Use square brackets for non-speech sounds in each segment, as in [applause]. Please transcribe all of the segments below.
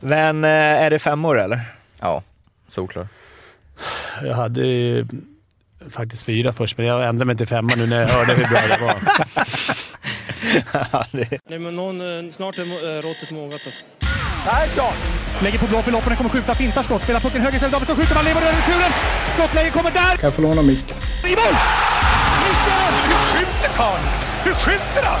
Men eh, är det fem år eller? Ja, solklar. Jag hade faktiskt fyra först, men jag ändrade mig till femma nu när jag hörde hur bra det var. [laughs] Nej, men någon, eh, snart är eh, råttet mogat alltså. Lägger på blå för loppen, kommer skjuta, fintar skott, spelar pucken höger istället, Davidsson skjuter, man lever över returen! Skottläge kommer där! Kan jag få låna micken? I mål! Hur skjuter karln? Hur skjuter han?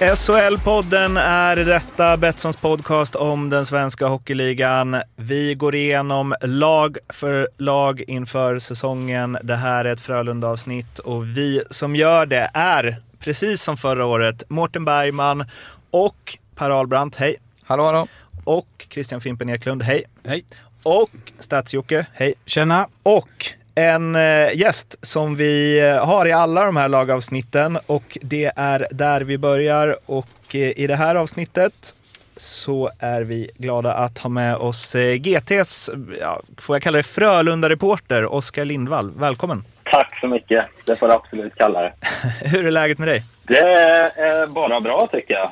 SHL-podden är detta, Betssons podcast om den svenska hockeyligan. Vi går igenom lag för lag inför säsongen. Det här är ett Frölunda-avsnitt och vi som gör det är, precis som förra året, Mårten Bergman och Per Ahlbrandt, hej. Hallå, hallå. Och Christian Fimpen Eklund, hej. Hej. Och Stats-Jocke, hej. Tjena! Och en eh, gäst som vi eh, har i alla de här lagavsnitten och det är där vi börjar. Och eh, i det här avsnittet så är vi glada att ha med oss GTs, ja, får jag kalla det Frölunda-reporter, Oskar Lindvall. Välkommen! Tack så mycket. Det får du absolut kalla det. [laughs] Hur är läget med dig? Det är bara bra tycker jag.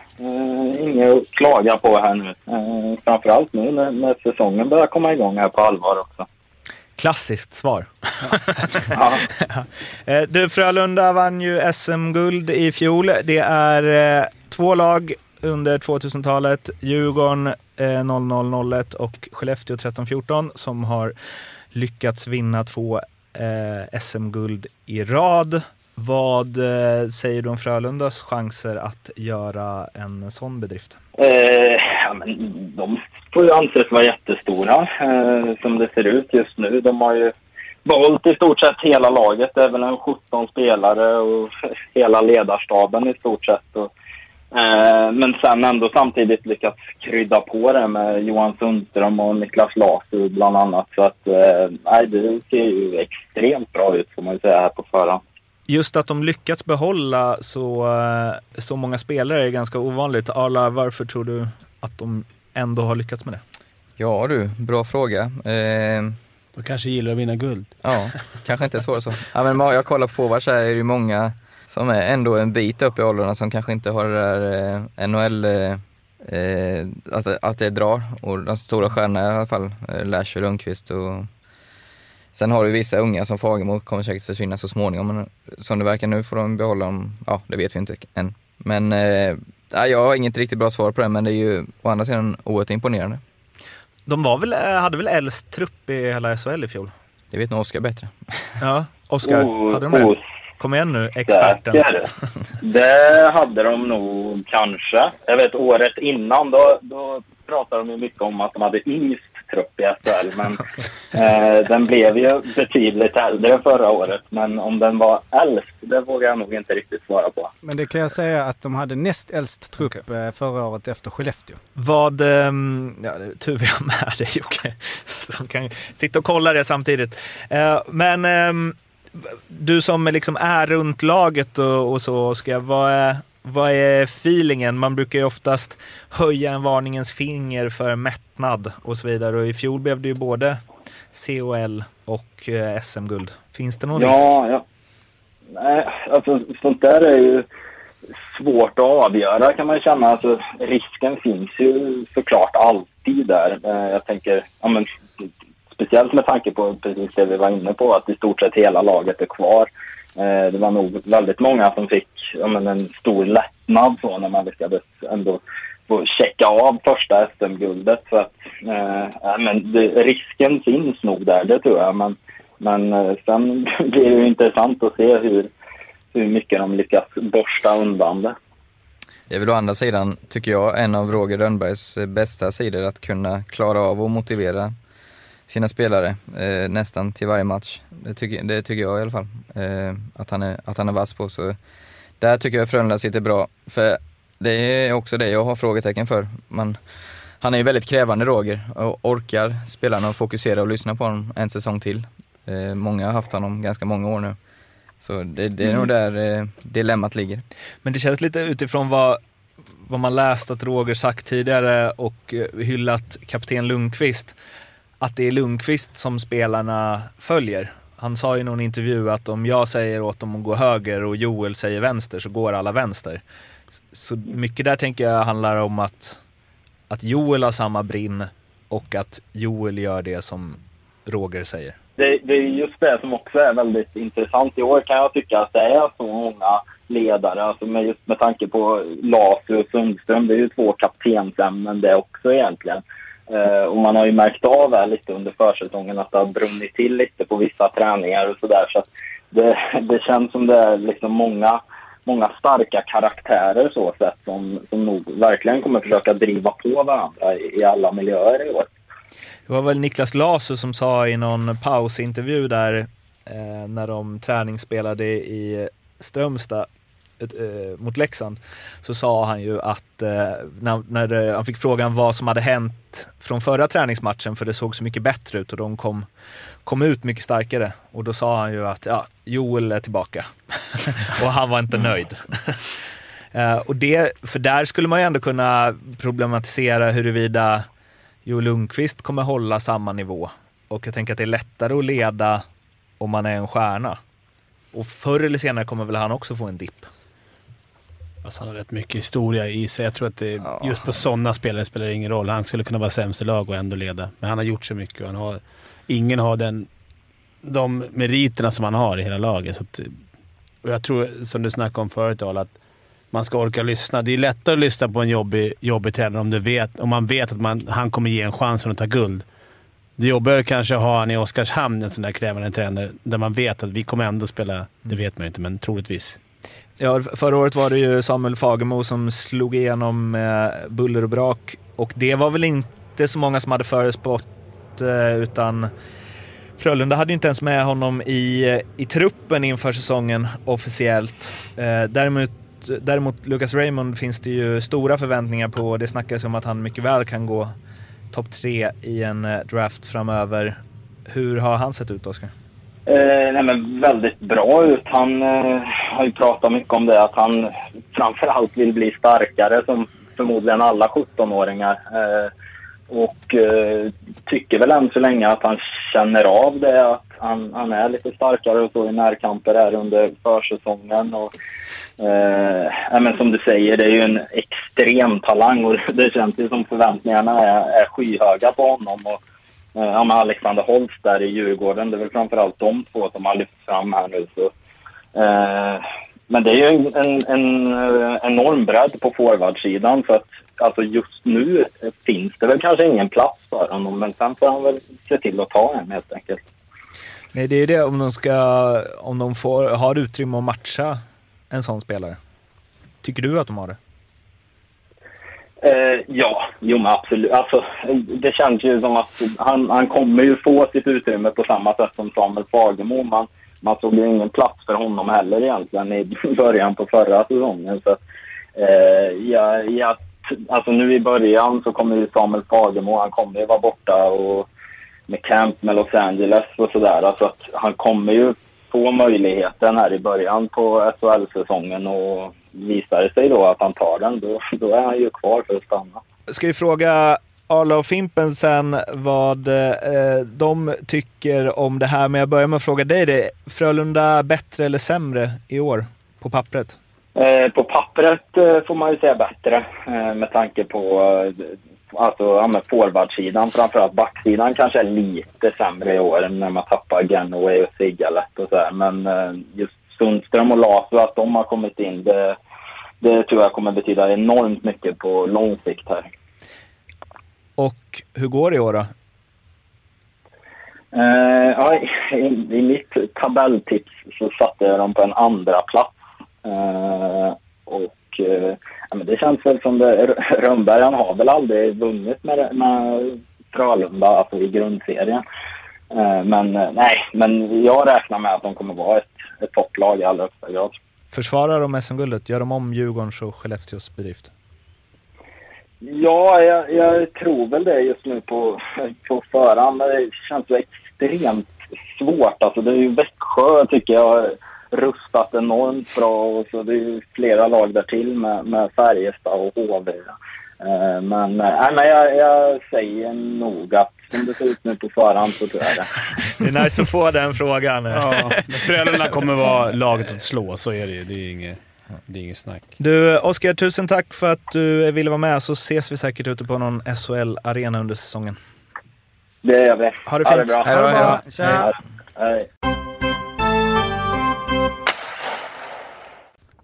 Inget att klaga på här nu. Framförallt nu när, när säsongen börjar komma igång här på allvar också. Klassiskt svar. Ja. [laughs] Eh, Du, Frölunda vann ju SM-guld i fjol. Det är eh, två lag under 2000-talet. Djurgården eh, 0001 och Skellefteå 1314 som har lyckats vinna två eh, SM-guld i rad. Vad eh, säger du om Frölundas chanser att göra en sån bedrift? Eh, ja, men de får ju anses vara jättestora eh, som det ser ut just nu. De har ju valt i stort sett hela laget. även en 17 spelare och [laughs] hela ledarstaben i stort sett. Och, eh, men sen ändå samtidigt lyckats krydda på det med Johan Sundström och Niklas Lasu bland annat. Så att eh, nej, det ser ju extremt bra ut får man ju säga här på förhand. Just att de lyckats behålla så, eh, så många spelare är ganska ovanligt. Arla, varför tror du att de ändå har lyckats med det? Ja du, bra fråga. Eh, De kanske gillar att vinna guld. ja, kanske inte svårare så. Ja, men jag kollar på forwards så här är det många som är ändå en bit upp i åldrarna som kanske inte har det där eh, NHL, eh, eh, att, att det drar. Och de stora stjärnorna i alla fall, eh, Lash och Lundqvist och Sen har du vissa unga som Fagemo kommer säkert försvinna så småningom, men som det verkar nu får de behålla dem, ja det vet vi inte än. Men eh, jag har inget riktigt bra svar på det, men det är ju å andra sidan oerhört imponerande. De var väl, eh, hade väl äldst trupp i hela SHL i fjol? Det vet nog Oskar bättre. Ja, Oskar, Oh, hade de det? oh, Kom igen nu, experten. Säker. [laughs] Det hade de nog kanske. Jag vet året innan då, då pratade de ju mycket om att de hade yngst trupp i SHL. Men eh, den blev ju betydligt äldre förra året. Men om den var äldst, det vågar jag nog inte riktigt svara på. Men det kan jag säga att de hade näst äldst trupp eh, förra året efter Skellefteå. Vad, ehm, ja, det är tur vi har med dig Jocke, [laughs] som kan sitta och kolla det samtidigt. Eh, Men ehm, du som liksom är runt laget och, och så, Oskar, vad är, vad är feelingen? Man brukar ju oftast höja en varningens finger för mättnad och så vidare. Och i fjol blev det ju både COL och eh, SM-guld. Finns det någon risk? Ja, ja. Nej, alltså sånt där är ju svårt att avgöra kan man ju känna. Alltså, risken finns ju såklart alltid där. Eh, Jag tänker, ja, men, speciellt med tanke på precis det vi var inne på, att i stort sett hela laget är kvar. Eh, det var nog väldigt många som fick ja, men en stor lättnad så när man lyckades ändå få checka av första SM-guldet. Så att, eh, men det, risken finns nog där, det tror jag. Men, men eh, sen [laughs] blir det ju intressant att se hur, hur mycket de lyckas borsta undan det. Det är väl å andra sidan, tycker jag, en av Roger Rönnbergs bästa sidor att kunna klara av och motivera sina spelare eh, nästan till varje match. Det tycker, det tycker jag i alla fall. Eh, att, han är, att han är vass på. Så där tycker jag Frölunda sitter bra. För det är också det jag har frågetecken för. Man, han är ju väldigt krävande Roger och orkar spelarna att fokusera och lyssna på honom en säsong till. Eh, många har haft honom ganska många år nu. Så det, det är nog där eh, dilemmat ligger. Men det känns lite utifrån vad vad man läst att Roger sagt tidigare och eh, hyllat kapten Lundqvist, att det är Lundqvist som spelarna följer. Han sa i någon intervju att om jag säger åt dem att gå höger och Joel säger vänster så går alla vänster. Så mycket där tänker jag handlar om att, att Joel har samma brinn och att Joel gör det som Roger säger. Det, det är just det som också är väldigt intressant. I år kan jag tycka att det är så många ledare, alltså med, just med tanke på Lasu och Sundström. Det är ju två kaptensämnen det också egentligen. Eh, och man har ju märkt av här lite under försäsongen att det har brunnit till lite på vissa träningar och sådär. Så det, det känns som det är liksom många, många starka karaktärer så sett som, som nog verkligen kommer försöka driva på varandra i, i alla miljöer i år. Det var väl Niklas Lasu som sa i någon pausintervju där eh, när de träningsspelade i Strömstad eh, mot Leksand så sa han ju att eh, när, när han fick frågan vad som hade hänt från förra träningsmatchen för det såg så mycket bättre ut och de kom, kom ut mycket starkare. Och då sa han ju att ja, Joel är tillbaka [laughs] och han var inte nöjd. eh, och det, för där skulle man ju ändå kunna problematisera huruvida Joel Lundqvist kommer hålla samma nivå. Och jag tänker att det är lättare att leda om man är en stjärna. Och förr eller senare kommer väl han också få en dipp. Alltså han har rätt mycket historia i sig. Jag tror att det, just på sådana spelare spelar det ingen roll. Han skulle kunna vara sämst i lag och ändå leda. Men han har gjort så mycket och han har, ingen har den, de meriterna som han har i hela laget. Så att, och jag tror, som du snackade om förut Al, att man ska orka lyssna. Det är lättare att lyssna på en jobbig, jobbig tränare om, du vet, om man vet att man, han kommer ge en chans att ta guld. Det jobbigare kanske att ha han i Oskarshamn, en sån där krävande tränare, där man vet att vi kommer ändå spela, det vet man ju inte, men troligtvis. Ja, förra året var det ju Samuel Fagemo som slog igenom med buller och brak och det var väl inte så många som hade förespått eh, utan Frölunda hade ju inte ens med honom i, eh, i truppen inför säsongen officiellt. Däremot, däremot Lucas Raymond finns det ju stora förväntningar på. Det snackas om att han mycket väl kan gå topp tre i en draft framöver. Hur har han sett ut, Oskar? Eh, nej men väldigt bra ut. Han eh, har ju pratat mycket om det, att han framförallt vill bli starkare som förmodligen alla 17-åringar. Eh, och eh, tycker väl än så länge att han känner av det, att han, han är lite starkare och så i närkamper här under försäsongen. Och, eh, men som du säger, det är ju en extrem talang och [laughs] det känns ju som förväntningarna är, är skyhöga på honom. Och, Eh, ja, med Alexander Holst där i Djurgården. Det är väl framförallt de två som har lyfts fram här nu. Så, eh, men det är ju en, en, eh, enorm bredd på forwardsidan så att alltså just nu finns det väl kanske ingen plats för honom men sen får han väl se till att ta en helt enkelt. Nej, det är det om de, ska, om de får, har utrymme att matcha en sån spelare. Tycker du att de har det? Eh, ja, jo men absolut. Alltså, det känns ju som att han, han kommer ju få sitt utrymme på samma sätt som Samuel Fagemo. Man, man såg ju ingen plats för honom heller egentligen i [laughs] början på förra säsongen. Så, eh, ja, ja, alltså nu i början så kommer ju Samuel Fagemo, han kommer ju vara borta och med camp med Los Angeles och sådär. Alltså att han kommer ju få möjligheten här i början på SHL-säsongen och visar det sig då att han tar den, då, då är han ju kvar för att stanna. Ska vi fråga Arla och Fimpen sen vad eh, de tycker om det här, men jag börjar med att fråga dig. Det. Frölunda bättre eller sämre i år på pappret? Eh, på pappret eh, får man ju säga bättre eh, med tanke på eh, alltså, ja, forwardsidan, framförallt backsidan kanske är lite sämre i år när man tappar Genoway och Sigalet och så här. Men eh, just Sundström och Lasu, att de har kommit in, det, det tror jag kommer betyda enormt mycket på lång sikt här. Och hur går det i år då? Uh, ja, i, i, mitt tabelltips så satte jag dem på en andra plats. Uh, och uh, ja, men det känns väl som det, Rönnberg han har väl aldrig vunnit med, med Frölunda, alltså i grundserien. men nej, men jag räknar med att de kommer vara ett, ett topplag i allra högsta grad. Försvarar de SM-guldet? Gör de om Djurgårdens och Skellefteås bedrift? Ja, jag, jag, tror väl det just nu på, på förhand. Det känns ju extremt svårt. Alltså, det är ju Växjö, tycker jag, rustat enormt bra och så det är ju flera lag där till med, med Färjestad och HV. Eh, men, äh, men jag, jag säger nog att som det ser ut nu på förhand så tror jag det. Det är nice att få den frågan. Ja, Frölunda kommer vara laget att slå, så är det ju. Det är inget, det är inget snack. Du, Oskar, tusen tack för att du ville vara med så ses vi säkert ute på någon SHL-arena under säsongen. Det gör vi. Ha det fint. Ha det bra. Hej då, hej då. Tja. Hej.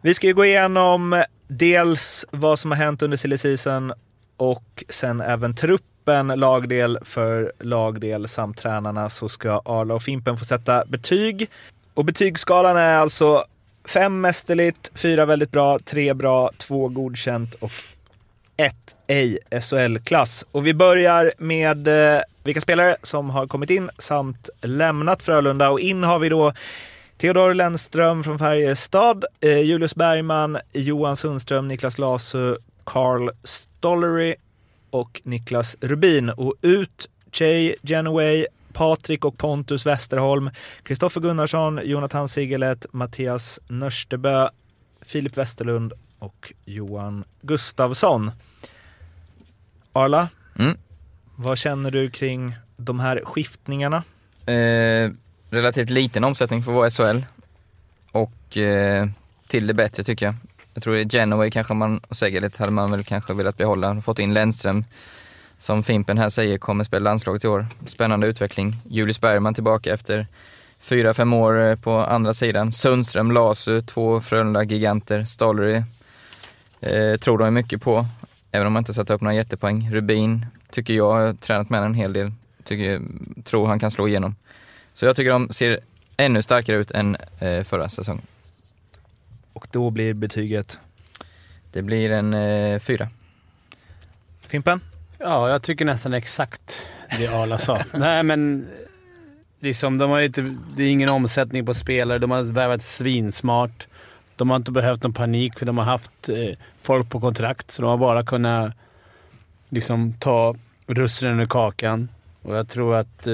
Vi ska ju gå igenom dels vad som har hänt under silly season och sen även truppen lagdel för lagdel samt tränarna så ska Arla och Fimpen få sätta betyg. Och betygsskalan är alltså fem mästerligt, fyra väldigt bra, tre bra, två godkänt och ett ej SHL-klass. Och vi börjar med eh, vilka spelare som har kommit in samt lämnat Frölunda. Och in har vi då Theodor Lennström från Färjestad, eh, Julius Bergman, Johan Sundström, Niklas Lasu, Carl Stollery och Niklas Rubin. Och ut Jay Genoway, Patrik och Pontus Westerholm, Kristoffer Gunnarsson, Jonathan Sigelet, Mattias Nörstebö, Filip Westerlund och Johan Gustavsson. Arla, Mm. vad känner du kring de här skiftningarna? Eh, relativt liten omsättning för vår SHL. Och eh, till det bättre tycker jag. Jag tror i Genoway kanske man, och Segelet hade man väl kanske velat behålla. Fått in Lennström, som Fimpen här säger, kommer spela landslaget i år. Spännande utveckling. Julius Bergman tillbaka efter fyra, fem år på andra sidan. Sundström, Lasu, två Frölunda-giganter. Stollery eh, tror de mycket på, även om man inte satt upp några jättepoäng. Rubin tycker jag, har tränat med en hel del, tycker, tror han kan slå igenom. Så jag tycker de ser ännu starkare ut än eh, förra säsongen. Och då blir betyget Det blir en eh, fyra. Fimpen? Ja, jag tycker nästan exakt det Arla sa. [laughs] Nej, men liksom, de har ju inte, det är ingen omsättning på spelare. De har värvat svinsmart. De har inte behövt någon panik för de har haft eh, folk på kontrakt, så de har bara kunnat liksom, ta russinen ur kakan. Och jag tror att, eh,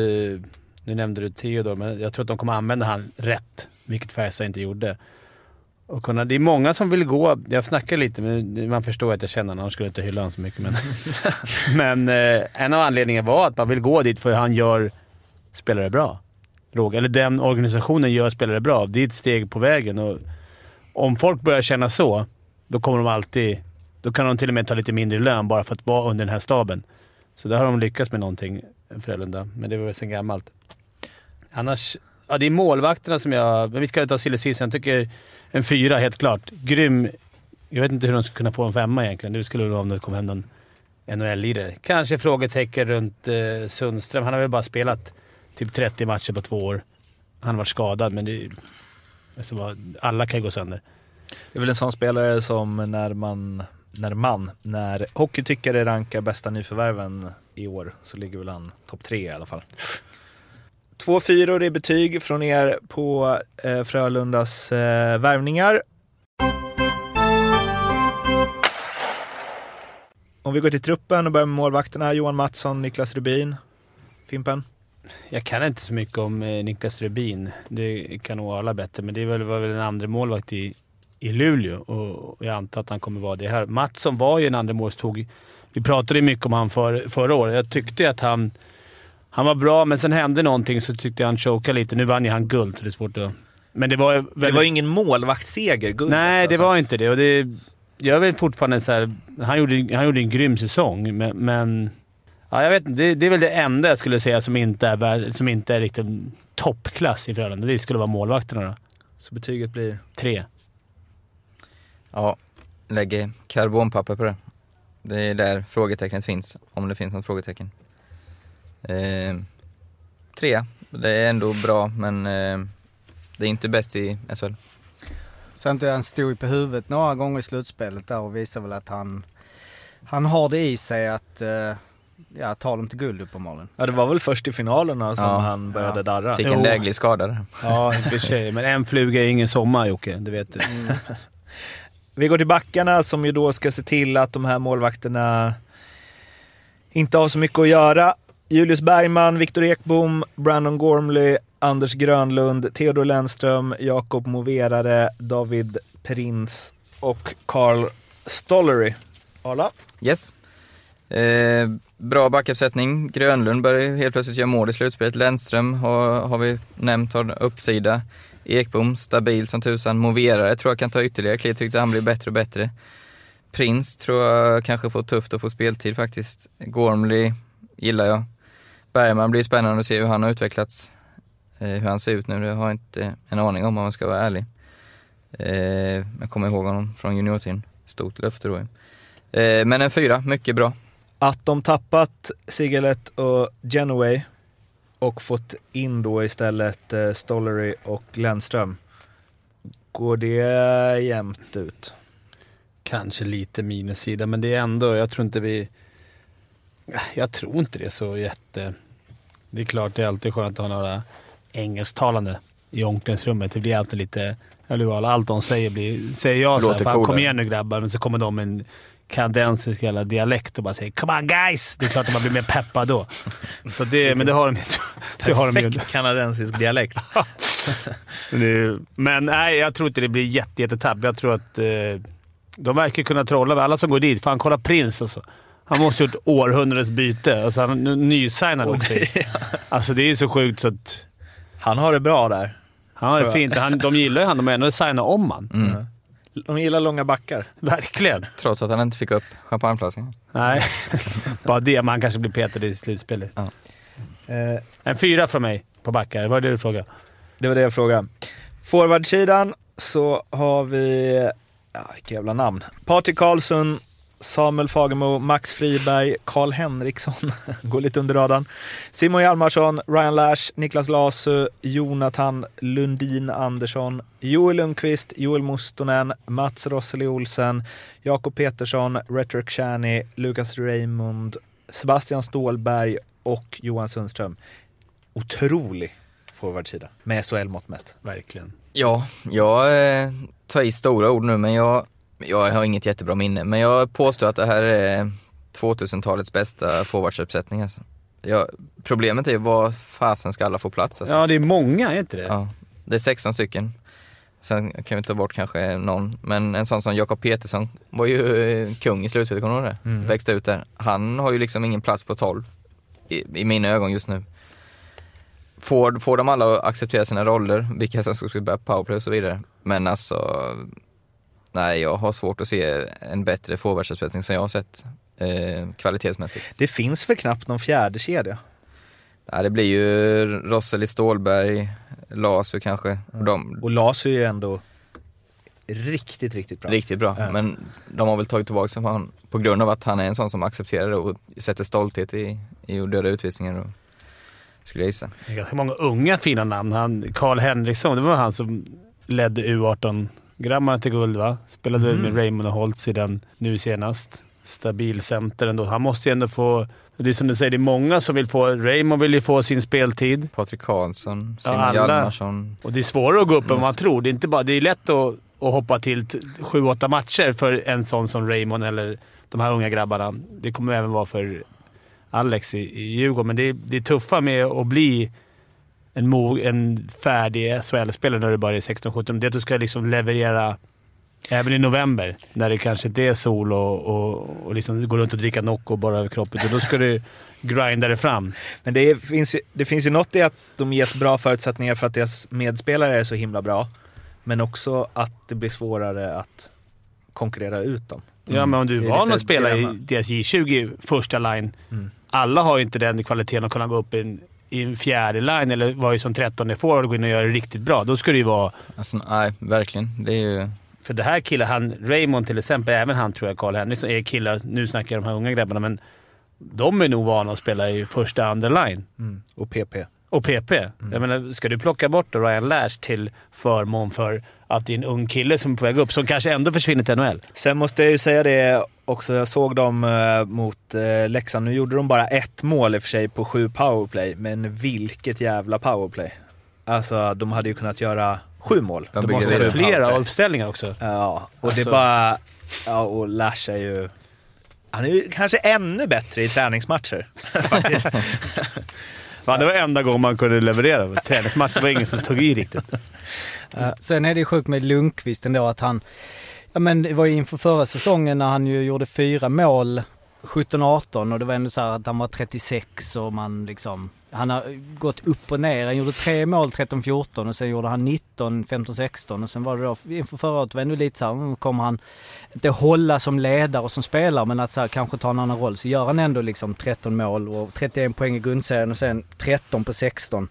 nu nämnde du Theodor, men jag tror att de kommer använda han rätt, vilket Färjestad inte gjorde. Och kunna, det är många som vill gå. Jag snackar lite, men man förstår att jag känner honom. Annars skulle jag inte hylla honom så mycket. Men, [laughs] men eh, en av anledningarna var att man vill gå dit för han gör spelare bra. Roger. Eller den organisationen gör spelare bra. Det är ett steg på vägen. Och om folk börjar känna så, då kommer de alltid... Då kan de till och med ta lite mindre lön bara för att vara under den här staben. Så där har de lyckats med någonting, Frölunda. Men det var väl sen gammalt. Annars... Ja, det är målvakterna som jag... Men vi ska ta silly. Jag tycker en fyra, helt klart. Grym. Jag vet inte hur de skulle kunna få en femma egentligen. Det skulle vara om det kom hem någon NHL-lirare. Kanske frågetecken runt eh, Sundström. Han har väl bara spelat typ 30 matcher på två år. Han har varit skadad, men det... Alltså, bara, alla kan ju gå sönder. Det är väl en sån spelare som när man, när man, när hockeytyckare rankar bästa nyförvärven i år så ligger väl han topp tre i alla fall. Två fyror i betyg från er på eh, Frölundas eh, värvningar. Om vi går till truppen och börjar med målvakterna. Johan Mattsson, Niklas Rubin, Fimpen. Jag kan inte så mycket om eh, Niklas Rubin. Det kan nog alla bättre, men det väl, var väl en andra målvakt i, i Luleå och jag antar att han kommer vara det här. Mattsson var ju en andra målvakt. Vi pratade ju mycket om han för, förra året. Jag tyckte att han, han var bra, men sen hände någonting så tyckte jag han chokade lite. Nu vann ju han guld, så det är svårt att... Men det var ju Det väldigt... var ingen målvaktsseger, guldet. Nej, det alltså. var inte det. Och det jag är väl fortfarande så här, han, gjorde, han gjorde en grym säsong, men... men ja, jag vet inte. Det, det är väl det enda jag skulle säga som inte är, som inte är riktigt toppklass i Frölunda. Det skulle vara målvakterna då. Så betyget blir? Tre. Ja, lägger karbonpapper på det. Det är där frågetecknet finns, om det finns något frågetecken. Eh, tre. Det är ändå bra, men eh, det är inte bäst i SHL. Samtidigt han stod ju på huvudet några gånger i slutspelet där och visar väl att han, han har det i sig att eh, ja, ta dem till guld uppenbarligen. Ja, det var väl först i finalerna som Ja. han började Ja. darra. Fick en Jo. läglig skada där. Ja, i och för [laughs] sig. Men en fluga är ingen sommar, Jocke. Det vet du. Vi går till backarna som ju då ska se till att de här målvakterna inte har så mycket att göra. Julius Bergman, Viktor Ekbom, Brandon Gormley, Anders Grönlund, Theodor Lennström, Jakob Moverare, David Prins och Carl Stollery. Arla? Yes. Eh, bra backuppsättning. Grönlund börjar helt plötsligt göra mål i slutspelet. Lennström har, har vi nämnt har uppsida. Ekbom, stabil som tusan. Moverare tror jag kan ta ytterligare kliv. Tyckte han blir bättre och bättre. Prins tror jag kanske får tufft att få speltid faktiskt. Gormley gillar jag. Bergman blir spännande att se hur han har utvecklats. Eh, hur han ser ut nu, det har jag inte en aning om om man ska vara ärlig. Eh, jag kommer ihåg honom från juniortiden. Stort löfte då. Eh, men en fyra, mycket bra. Att de tappat Sigelet och Genoway och fått in då istället Stollery och Lennström. Går det jämnt ut? Kanske lite minussida, men det är ändå, jag tror inte vi... Jag tror inte det är så jätte... Det är klart, det är alltid skönt att ha några engelsktalande i omklädningsrummet. Det blir alltid lite... Eller? Allt de säger blir... Säger jag såhär, fan kom igen nu grabbar, men så kommer de med en kanadensisk jävla dialekt och bara säger “Come on guys!” Det är klart att man blir mer peppad då. Så det, men det har de inte. [laughs] Det har de Perfekt kanadensisk dialekt. [laughs] men nej, jag tror inte det blir jätte, jättetapp. Jag tror att eh, de verkar kunna trolla med alla som går dit. Fan, kolla Prince alltså. Han måste ha gjort århundradets byte. Alltså, han är nysignad också. Alltså det är så sjukt så att... Han har det bra där. Han har det fint. Han, de gillar ju han. De har ändå signat om han. Mm. De gillar långa backar. Verkligen. Trots att han inte fick upp champagneflaskan. Nej, [laughs] bara det. Men han kanske blir petad i slutspelet. Ja. Eh, En fyra från mig på backar. Vad är det du frågade? det var det jag frågade. Forwardsidan så har vi, ja vilka jävla namn. Patrik Karlsson, Samuel Fagemo, Max Friberg, Karl Henriksson, [laughs] går lite under radarn. Simon Hjalmarsson, Ryan Lash, Niklas Lasu, Jonathan Lundin Andersson, Joel Lundqvist, Joel Mustonen, Mats Rosseli Olsen, Jakob Petersson, Rhetoric Shani, Lukas Raymond, Sebastian Stålberg och Johan Sundström. Otrolig forwardsida med SHL-mått mätt. Verkligen. Ja, jag eh, tar i stora ord nu men jag, jag har inget jättebra minne. Men jag påstår att det här är 2000-talets bästa forwardsuppsättning. Alltså. Ja, problemet är ju var fasen ska alla få plats? Alltså. Ja, det är många, är inte det? Ja, det är 16 stycken. Sen kan vi ta bort kanske någon, men en sån som Jakob Petersson var ju eh, kung i slutspelet, kommer du ihåg det? Mm. Växte ut där. Han har ju liksom ingen plats på 12 i, i mina ögon just nu. Får, får de alla att acceptera sina roller, vilka som ska spela powerplay och så vidare. Men alltså, nej jag har svårt att se en bättre forwardsuppsättning som jag har sett eh, kvalitetsmässigt. Det finns väl knappt någon fjärde kedja. Ja, det blir ju Rosseli Stålberg, Lasu kanske. Och de, Och Lasu är ju ändå riktigt, riktigt bra. Riktigt bra, Ja. men de har väl tagit tillbaka sig på honom på grund av att han är en sån som accepterar det och sätter stolthet i, i att döda utvisningar. Och, skulle jag gissa. Det är ganska många unga fina namn. Han, Karl Henriksson, det var han som ledde U18-grabbarna till guld va? Spelade Mhm. med Raymond och Holtz i den nu senast. Stabil center ändå. Han måste ju ändå få... Det är som du säger, det är många som vill få... Raymond vill ju få sin speltid. Patrik Karlsson, Ja, Simon alla. Hjalmarsson. Och det är svårare att gå upp än vad man tror. Det är, inte bara, det är lätt att, att hoppa till sju, åtta matcher för en sån som Raymond eller de här unga grabbarna. Det kommer även vara för Alex i, i Djurgården, men det är, det är tuffa med att bli en, mo, en färdig SHL-spelare när du bara är 16-17. Det är att du ska liksom leverera även i november, när det kanske inte är sol och, och, och liksom gå runt och dricka Nocco bara över kroppen. Då ska du grinda det fram. Men det, är, finns, det finns ju något i att de ges bra förutsättningar för att deras medspelare är så himla bra. Men också att det blir svårare att konkurrera ut dem. Ja, men om du Det är är van lite att spela i deras J20 första line. Mm. Alla har ju inte den kvaliteten att kunna gå upp i en, i en fjärde line eller vara ju som 13 forward och gå in och göra det riktigt bra. Då ska det ju vara... Alltså, nej, verkligen. Det är ju... För det här killen, han, Raymond till exempel, även han tror jag, Karl Henriksson, är killar, nu snackar jag de här unga grabbarna, men de är nog vana att spela i första, andra line. Mm. Och PP. Och PP. Jag menar, ska du plocka bort då Ryan Lash till förmån för att det är en ung kille som är på väg upp, som kanske ändå försvinner till NHL? Sen måste jag ju säga det också, jag såg dem eh, mot eh, Leksand. Nu gjorde de bara ett mål i och för sig på sju powerplay, men vilket jävla powerplay. Alltså, de hade ju kunnat göra sju mål. De Det måste på flera powerplay. uppställningar också. Ja, och det Alltså- är bara... Ja, och Lash är ju... Han är ju kanske ännu bättre i träningsmatcher [laughs] faktiskt. [laughs] Fan, det var enda gången man kunde leverera. Träningsmatcher var ingen som tog i riktigt. Eh, sen är det sjukt med Lundqvist ändå att han, ja men det var ju inför förra säsongen när han ju gjorde fyra mål 17-18 och det var ändå så här att han var 36 och man liksom, han har gått upp och ner. Han gjorde tre mål 13-14 och sen gjorde han 19 15-16 och sen var det då inför förra året var det ändå lite så här, mm, kommer han inte hålla som ledare och som spelare men att så här, kanske ta en annan roll. Så gör han ändå liksom 13 mål och 31 poäng i grundserien och sen 13 på 16.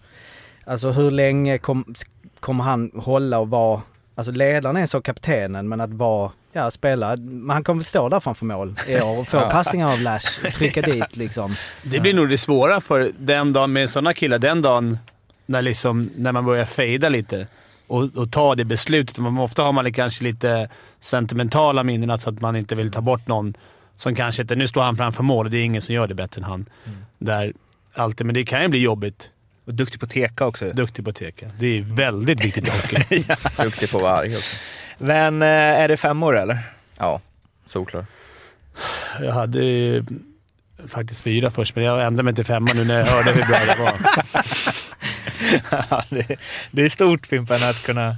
Alltså hur länge kom, kommer han hålla och vara, alltså ledaren är så kaptenen men att vara, ja spela, men han kommer väl stå där framför mål i år och få Ja. passningar av Lash och trycka [laughs] dit liksom. Det blir nog det svåra för den dagen med sådana killar. Den dagen när, liksom, när man börjar fejda lite och, och ta det beslutet. Man, ofta har man kanske lite sentimentala minnen, så att man inte vill ta bort någon som kanske inte... Nu står han framför mål och det är ingen som gör det bättre än han. Där alltid, men det kan ju bli jobbigt. Och duktig på teka också. Duktig på teka. Det är väldigt viktigt i hockey. [laughs] Duktig på att vara arg också. Men eh, är det fem år eller? Ja, solklar. Jag hade faktiskt fyra först, men jag ändrade mig till femma nu när jag hörde hur bra det var. [laughs] Ja, det, det är stort Fimpen att kunna,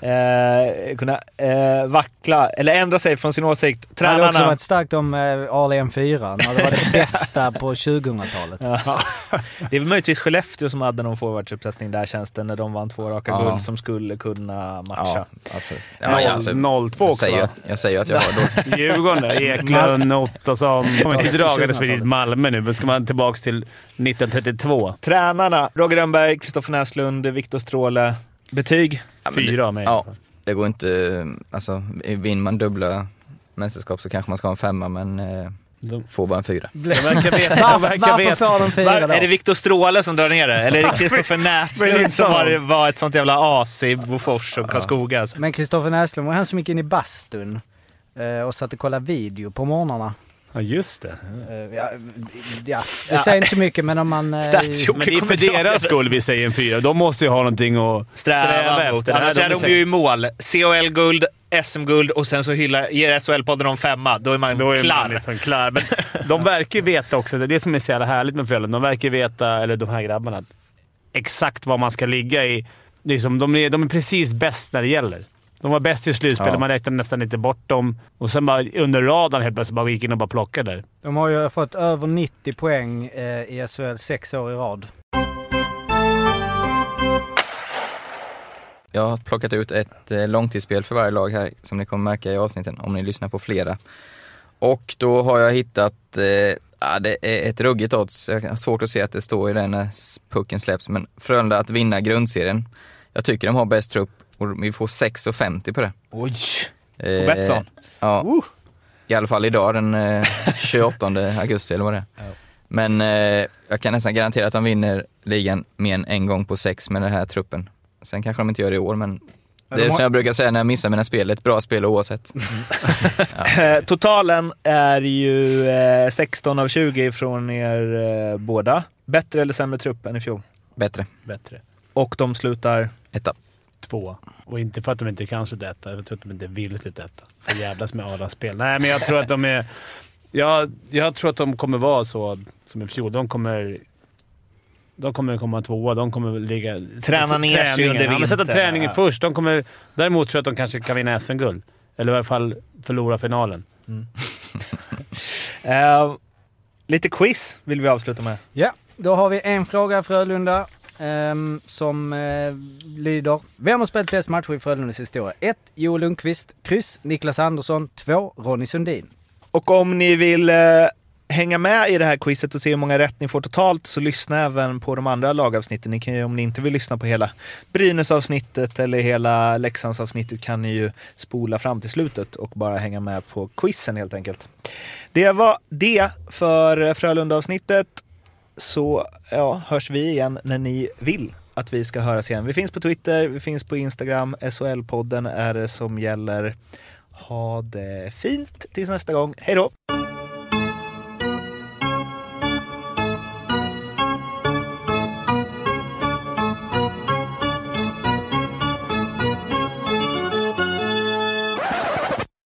eh, kunna eh, vackla, eller ändra sig från sin åsikt. Det hade också Tränarna... varit starkt om eh, Ali M4, när det var det bästa på 2000-talet. Ja. [laughs] Det är väl möjligtvis Skellefteå som hade någon forwardsuppsättning där känns det, när de vann två raka Ja. guld som skulle kunna matcha. Ja, absolut. Ja, ja, alltså, 02 jag också säger, va? att, jag säger att jag har då. [laughs] Djurgården där. Eklund, Ottosson. Kommer inte dragandes med ditt Malmö nu, men ska man tillbaka till 1932. Tränarna, Roger Rönnberg, Kristoffer Näslund, Viktor Stråle. Betyg? Ja, men Fyra det, av mig. Ja, det går inte... Alltså, vinner man dubbla mästerskap så kanske man ska ha en femma, men eh, De- får bara en fyra. De verkar veta. [laughs] De verkar varför veta. får de fyra Var, då? är det Viktor Stråle som drar ner det? Eller är det Kristoffer [laughs] Näslund som var, var ett sånt jävla as i Bofors och Karlskoga? Alltså? Men Kristoffer Näslund var han som gick in i bastun eh, och satt och kollade video på morgnarna. Ja, just det. Eh, Ja, ja, det säger inte så mycket men om man... eh, Men det är för deras skull vi säger en fyra. De måste ju ha någonting att sträva, Sträva mot. efter. Annars är de de ju i mål. CHL-guld, SM-guld och sen så hyllar, ger SHL-podden om femma. Då är man Då är klar. man liksom klar. Men [laughs] de verkar ju veta också, det är det som är så jävla härligt med Frölunda. De verkar ju veta, eller de här grabbarna, exakt vad man ska ligga i. Liksom, de, är, de är precis bäst när det gäller. De var bäst i slutspel Ja. man räknade nästan inte bort dem. Och sen bara under radarn helt plötsligt bara gick in och bara plockade där. De har ju fått över 90 poäng eh, i SHL sex år i rad. Jag har plockat ut ett eh, långtidsspel för varje lag här, som ni kommer märka i avsnitten, om ni lyssnar på flera. Och då har jag hittat, eh, ja, det är ett ruggigt odds. Jag har svårt att se att det står i den när pucken släpps, men Frölunda att vinna grundserien. Jag tycker de har bäst trupp och vi får 6,50 på det. Oj! Eh, På Betsson? Ja. I alla fall idag den eh, [laughs] 28 augusti eller vad det är. Ja. Men eh, jag kan nästan garantera att de vinner ligan mer än en gång på sex med den här truppen. Sen kanske de inte gör det i år, men Ja, det de är har- som jag brukar säga när jag missar mina spel, ett bra spel oavsett. [laughs] [laughs] Eh, Totalen är ju eh, 16 av 20 från er eh, båda. Bättre eller sämre trupp än i fjol? Bättre. Bättre. Och de slutar... Etta. Två. Och inte för att de inte kan sluta etta. Jag tror att de inte vill sluta etta. För jävlas med alla spel. Nej, men jag tror att de är... Jag, jag tror att de kommer vara så som i fjol. De kommer... De kommer komma tvåa. De kommer ligga... Träna ner sig träningen. under ja, men Sätta vintern. träningen Ja. först. De kommer, däremot tror jag att de kanske kan vinna SM-guld. Eller i alla fall förlora finalen. [laughs] Eh, lite quiz vill vi avsluta med. Ja, då har vi en fråga Frölunda ehm, som eh, lyder. Vem har spelat flest matcher i Frölundas historia? 1. Joel Lundqvist. Kryss. Niklas Andersson. 2. Ronny Sundin. Och om ni vill eh, hänga med i det här quizet och se hur många rätt ni får totalt så lyssna även på de andra lagavsnitten. Ni kan ju, om ni inte vill lyssna på hela Brynäs-avsnittet eller hela Leksands-avsnittet kan ni ju spola fram till slutet och bara hänga med på quizen helt enkelt. Det var det för Frölunda-avsnittet. Så ja, hörs vi igen när ni vill att vi ska höras igen. Vi finns på Twitter, vi finns på Instagram. SHL-podden är det som gäller. Ha det fint tills nästa gång. Hej då!